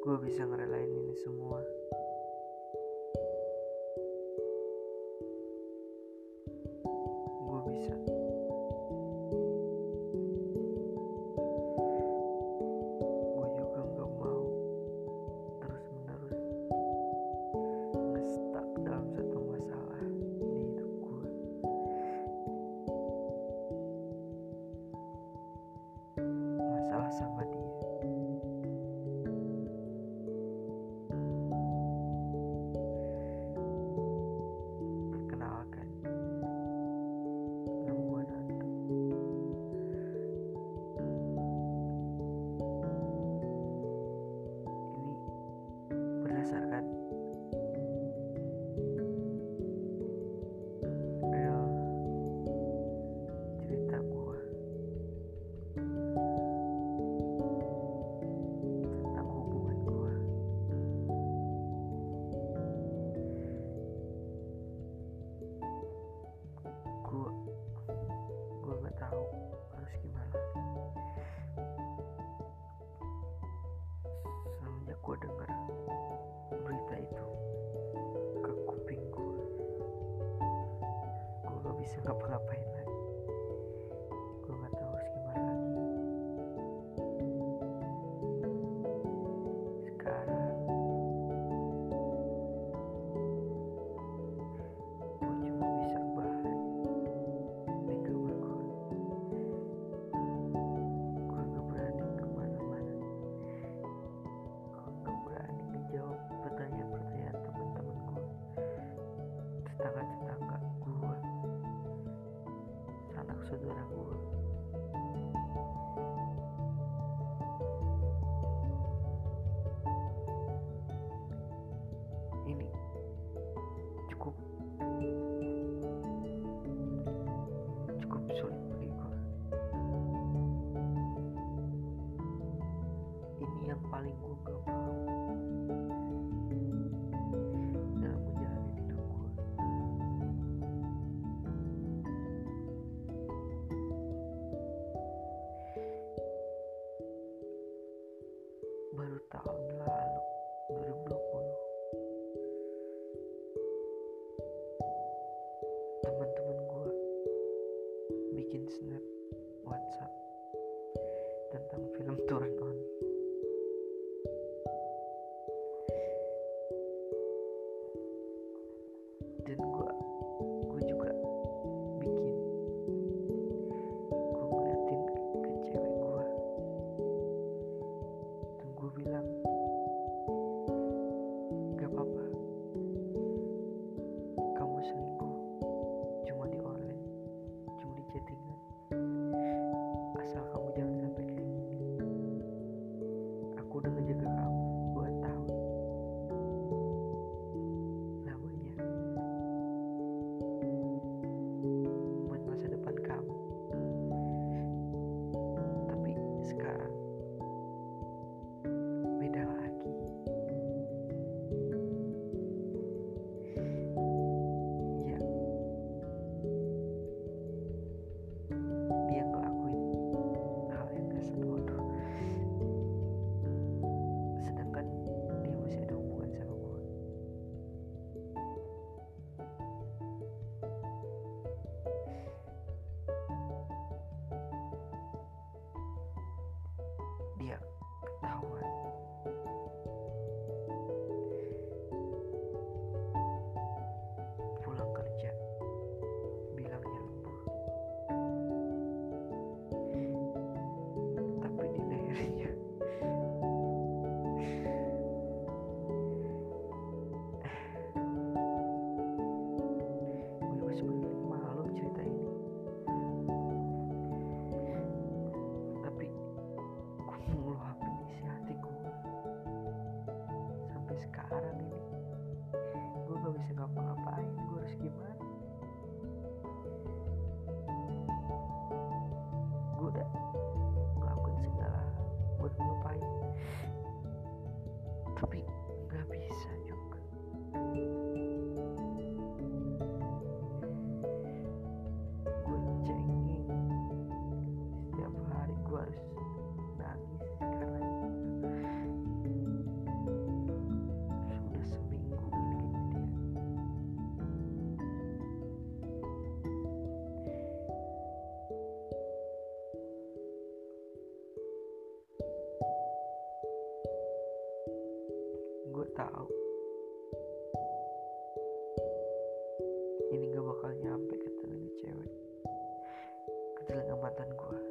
gue bisa ngerelain ini semua. Gue bisa. Gue juga nggak mau terus menerus ngestak dalam satu masalah di hidup gue masalah sama dia. akhirnya gue denger berita itu ke kuping gue gue gak bisa ngapa-ngapain fedora. baru tahun lalu 2020 teman-teman gue bikin snap whatsapp tentang film turun gue tahu. Ini gak bakal nyampe ke telinga cewek. Ke telinga mantan gue